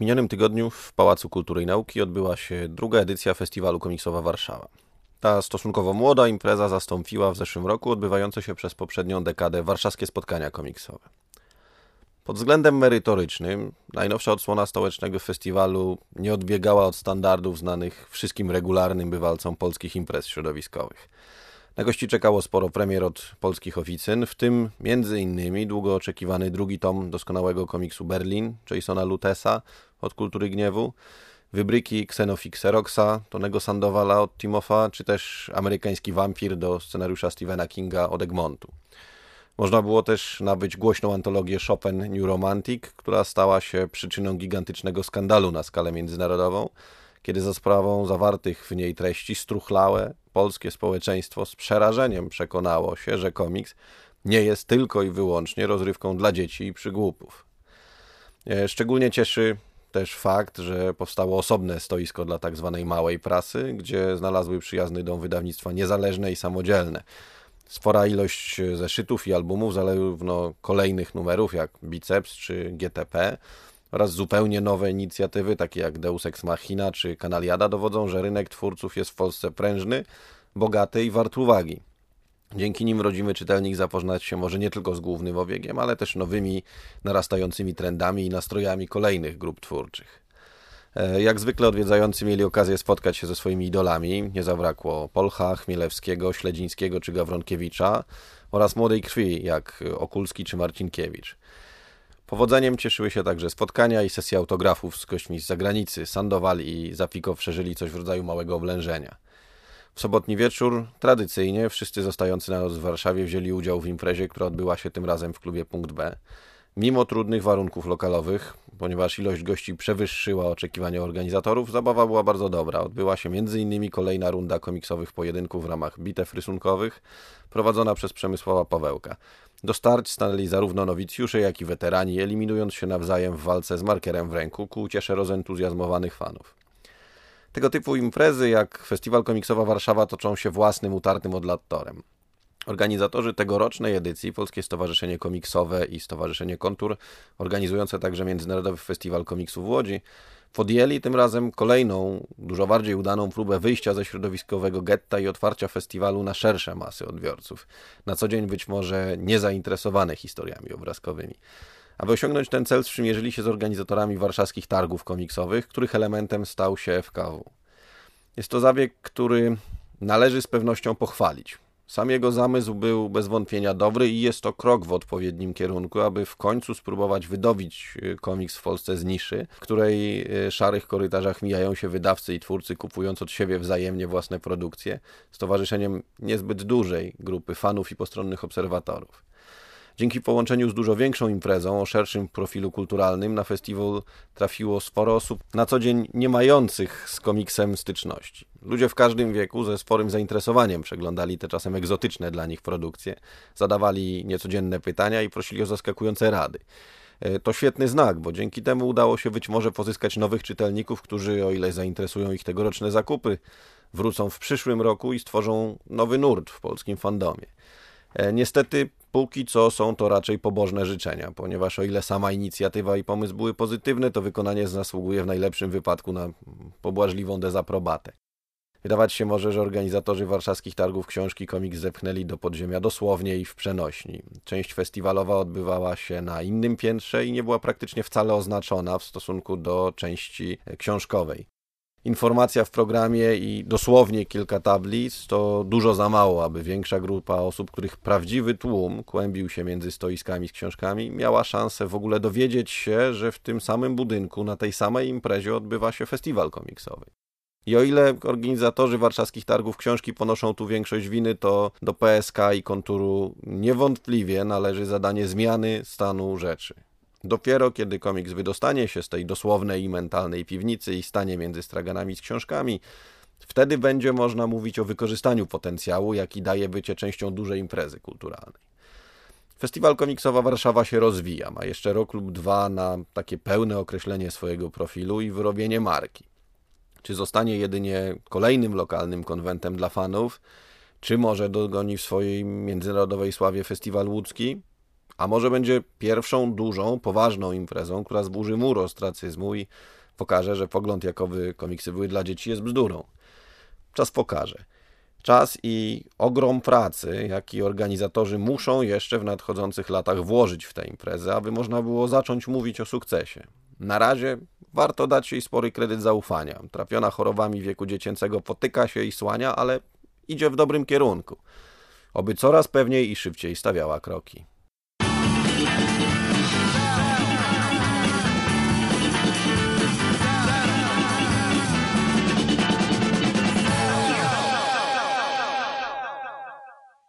W minionym tygodniu w Pałacu Kultury i Nauki odbyła się druga edycja Festiwalu Komiksowa Warszawa. Ta stosunkowo młoda impreza zastąpiła w zeszłym roku odbywające się przez poprzednią dekadę warszawskie spotkania komiksowe. Pod względem merytorycznym najnowsza odsłona stołecznego festiwalu nie odbiegała od standardów znanych wszystkim regularnym bywalcom polskich imprez środowiskowych. Na gości czekało sporo premier od polskich oficyn, w tym między innymi długo oczekiwany drugi tom doskonałego komiksu Berlin Jasona Lutesa od Kultury Gniewu, wybryki Xenofix Xeroxa, Tonego Sandowala od Timofa, czy też amerykański wampir do scenariusza Stephena Kinga od Egmontu. Można było też nabyć głośną antologię Chopin New Romantic, która stała się przyczyną gigantycznego skandalu na skalę międzynarodową, kiedy za sprawą zawartych w niej treści struchlałe polskie społeczeństwo z przerażeniem przekonało się, że komiks nie jest tylko i wyłącznie rozrywką dla dzieci i przygłupów. E, szczególnie cieszy też fakt, że powstało osobne stoisko dla tak zwanej małej prasy, gdzie znalazły przyjazny dom wydawnictwa niezależne i samodzielne. Spora ilość zeszytów i albumów, zarówno kolejnych numerów jak Biceps czy GTP, oraz zupełnie nowe inicjatywy, takie jak Deus Ex Machina czy Kanaliada, dowodzą, że rynek twórców jest w Polsce prężny, bogaty i wart uwagi. Dzięki nim rodzimy czytelnik zapoznać się może nie tylko z głównym obiegiem, ale też nowymi, narastającymi trendami i nastrojami kolejnych grup twórczych. E, jak zwykle odwiedzający mieli okazję spotkać się ze swoimi idolami. Nie zabrakło Polcha, Chmielewskiego, Śledzińskiego czy Gawronkiewicza oraz młodej krwi jak Okulski czy Marcinkiewicz. Powodzeniem cieszyły się także spotkania i sesje autografów z gośćmi z zagranicy. Sandowal i Zapiko przeżyli coś w rodzaju małego oblężenia. W sobotni wieczór, tradycyjnie, wszyscy zostający na noc w Warszawie wzięli udział w imprezie, która odbyła się tym razem w klubie Punkt B. Mimo trudnych warunków lokalowych, ponieważ ilość gości przewyższyła oczekiwania organizatorów, zabawa była bardzo dobra. Odbyła się m.in. kolejna runda komiksowych pojedynków w ramach bitew rysunkowych, prowadzona przez Przemysława Pawełka. Do starć stanęli zarówno nowicjusze, jak i weterani, eliminując się nawzajem w walce z markerem w ręku ku uciesze rozentuzjazmowanych fanów. Tego typu imprezy jak Festiwal Komiksowa Warszawa toczą się własnym, utartym od lat torem. Organizatorzy tegorocznej edycji, Polskie Stowarzyszenie Komiksowe i Stowarzyszenie Kontur, organizujące także Międzynarodowy Festiwal Komiksu w Łodzi, podjęli tym razem kolejną, dużo bardziej udaną próbę wyjścia ze środowiskowego getta i otwarcia festiwalu na szersze masy odbiorców, na co dzień być może niezainteresowane historiami obrazkowymi. Aby osiągnąć ten cel, sprzymierzyli się z organizatorami warszawskich targów komiksowych, których elementem stał się FKW. Jest to zabieg, który należy z pewnością pochwalić. Sam jego zamysł był bez wątpienia dobry i jest to krok w odpowiednim kierunku, aby w końcu spróbować wydobić y, komiks w Polsce z niszy, w której y, szarych korytarzach mijają się wydawcy i twórcy, kupując od siebie wzajemnie własne produkcje, z towarzyszeniem niezbyt dużej grupy fanów i postronnych obserwatorów. Dzięki połączeniu z dużo większą imprezą o szerszym profilu kulturalnym na festiwal trafiło sporo osób na co dzień nie mających z komiksem styczności. Ludzie w każdym wieku ze sporym zainteresowaniem przeglądali te czasem egzotyczne dla nich produkcje, zadawali niecodzienne pytania i prosili o zaskakujące rady. E, to świetny znak, bo dzięki temu udało się być może pozyskać nowych czytelników, którzy, o ile zainteresują ich tegoroczne zakupy, wrócą w przyszłym roku i stworzą nowy nurt w polskim fandomie. E, niestety, póki co są to raczej pobożne życzenia, ponieważ o ile sama inicjatywa i pomysł były pozytywne, to wykonanie zasługuje w najlepszym wypadku na pobłażliwą dezaprobatę. Wydawać się może, że organizatorzy warszawskich targów książki komiks zepchnęli do podziemia dosłownie i w przenośni. Część festiwalowa odbywała się na innym piętrze i nie była praktycznie wcale oznaczona w stosunku do części książkowej. Informacja w programie i dosłownie kilka tablic to dużo za mało, aby większa grupa osób, których prawdziwy tłum kłębił się między stoiskami z książkami, miała szansę w ogóle dowiedzieć się, że w tym samym budynku, na tej samej imprezie odbywa się festiwal komiksowy. I o ile organizatorzy warszawskich targów książki ponoszą tu większość winy, to do PSK i konturu niewątpliwie należy zadanie zmiany stanu rzeczy. Dopiero kiedy komiks wydostanie się z tej dosłownej i mentalnej piwnicy i stanie między straganami z książkami, wtedy będzie można mówić o wykorzystaniu potencjału, jaki daje bycie częścią dużej imprezy kulturalnej. Festiwal Komiksowa Warszawa się rozwija, ma jeszcze rok lub dwa na takie pełne określenie swojego profilu i wyrobienie marki. Czy zostanie jedynie kolejnym lokalnym konwentem dla fanów, czy może dogoni w swojej międzynarodowej sławie festiwal łódzki? A może będzie pierwszą dużą, poważną imprezą, która zburzy mur ostracyzmu i pokaże, że pogląd jakowy komiksy były dla dzieci jest bzdurą. Czas pokaże. Czas i ogrom pracy, jaki organizatorzy muszą jeszcze w nadchodzących latach włożyć w tę imprezę, aby można było zacząć mówić o sukcesie. Na razie warto dać jej spory kredyt zaufania. Trapiona chorobami wieku dziecięcego potyka się i słania, ale idzie w dobrym kierunku. Oby coraz pewniej i szybciej stawiała kroki.